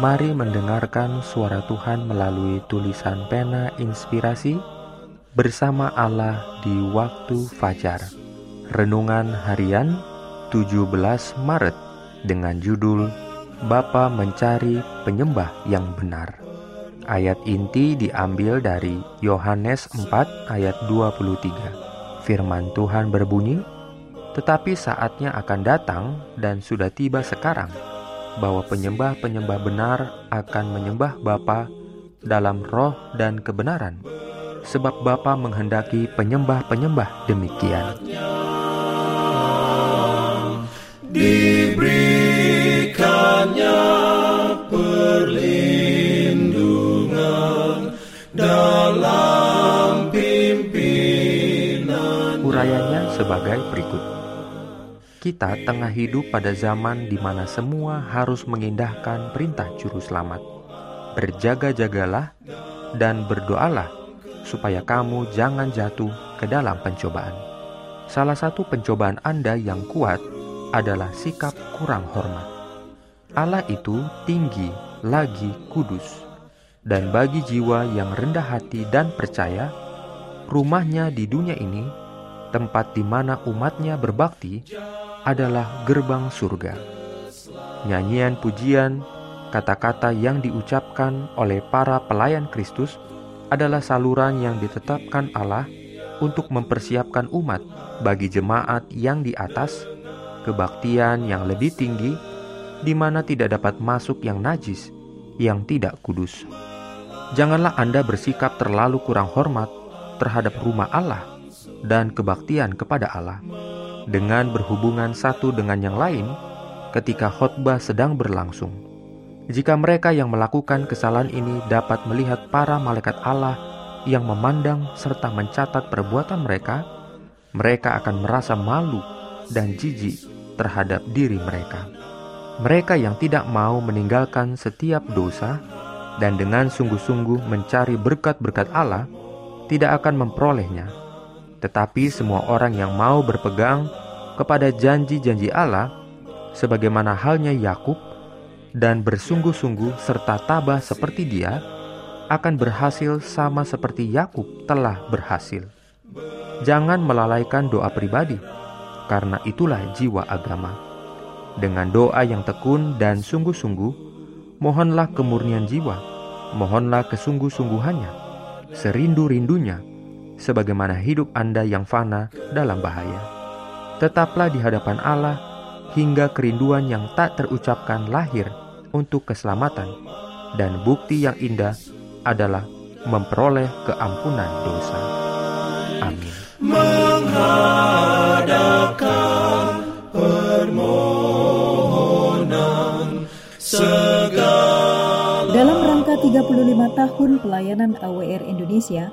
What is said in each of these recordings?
Mari mendengarkan suara Tuhan melalui tulisan pena inspirasi bersama Allah di waktu fajar. Renungan harian 17 Maret dengan judul Bapa mencari penyembah yang benar. Ayat inti diambil dari Yohanes 4 ayat 23. Firman Tuhan berbunyi, "Tetapi saatnya akan datang dan sudah tiba sekarang." Bahwa penyembah-penyembah benar akan menyembah Bapa dalam roh dan kebenaran, sebab Bapa menghendaki penyembah-penyembah demikian. Diberikannya perlindungan dalam pimpinan. Urayanya sebagai berikut. Kita tengah hidup pada zaman di mana semua harus mengindahkan perintah juru selamat. Berjaga-jagalah dan berdoalah supaya kamu jangan jatuh ke dalam pencobaan. Salah satu pencobaan Anda yang kuat adalah sikap kurang hormat. Allah itu tinggi lagi kudus, dan bagi jiwa yang rendah hati dan percaya, rumahnya di dunia ini, tempat di mana umatnya berbakti, adalah gerbang surga. Nyanyian pujian, kata-kata yang diucapkan oleh para pelayan Kristus adalah saluran yang ditetapkan Allah untuk mempersiapkan umat bagi jemaat yang di atas, kebaktian yang lebih tinggi, di mana tidak dapat masuk yang najis, yang tidak kudus. Janganlah Anda bersikap terlalu kurang hormat terhadap rumah Allah dan kebaktian kepada Allah dengan berhubungan satu dengan yang lain ketika khotbah sedang berlangsung. Jika mereka yang melakukan kesalahan ini dapat melihat para malaikat Allah yang memandang serta mencatat perbuatan mereka, mereka akan merasa malu dan jijik terhadap diri mereka. Mereka yang tidak mau meninggalkan setiap dosa dan dengan sungguh-sungguh mencari berkat-berkat Allah tidak akan memperolehnya. Tetapi semua orang yang mau berpegang kepada janji-janji Allah, sebagaimana halnya Yakub, dan bersungguh-sungguh serta tabah seperti dia, akan berhasil sama seperti Yakub telah berhasil. Jangan melalaikan doa pribadi, karena itulah jiwa agama. Dengan doa yang tekun dan sungguh-sungguh, mohonlah kemurnian jiwa, mohonlah kesungguh-sungguhannya, serindu-rindunya, sebagaimana hidup Anda yang fana dalam bahaya tetaplah di hadapan Allah hingga kerinduan yang tak terucapkan lahir untuk keselamatan, dan bukti yang indah adalah memperoleh keampunan dosa. Amin. Dalam rangka 35 tahun pelayanan AWR Indonesia,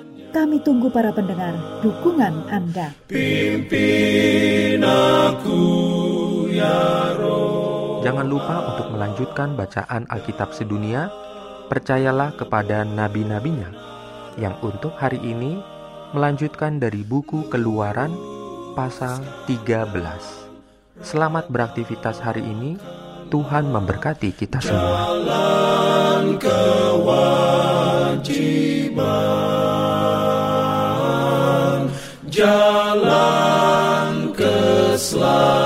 Kami tunggu para pendengar dukungan Anda. Pimpin aku ya Roh. Jangan lupa untuk melanjutkan bacaan Alkitab sedunia. Percayalah kepada nabi-nabinya yang untuk hari ini melanjutkan dari buku Keluaran pasal 13. Selamat beraktivitas hari ini. Tuhan memberkati kita semua. Jalan keluar jalan keselamatan.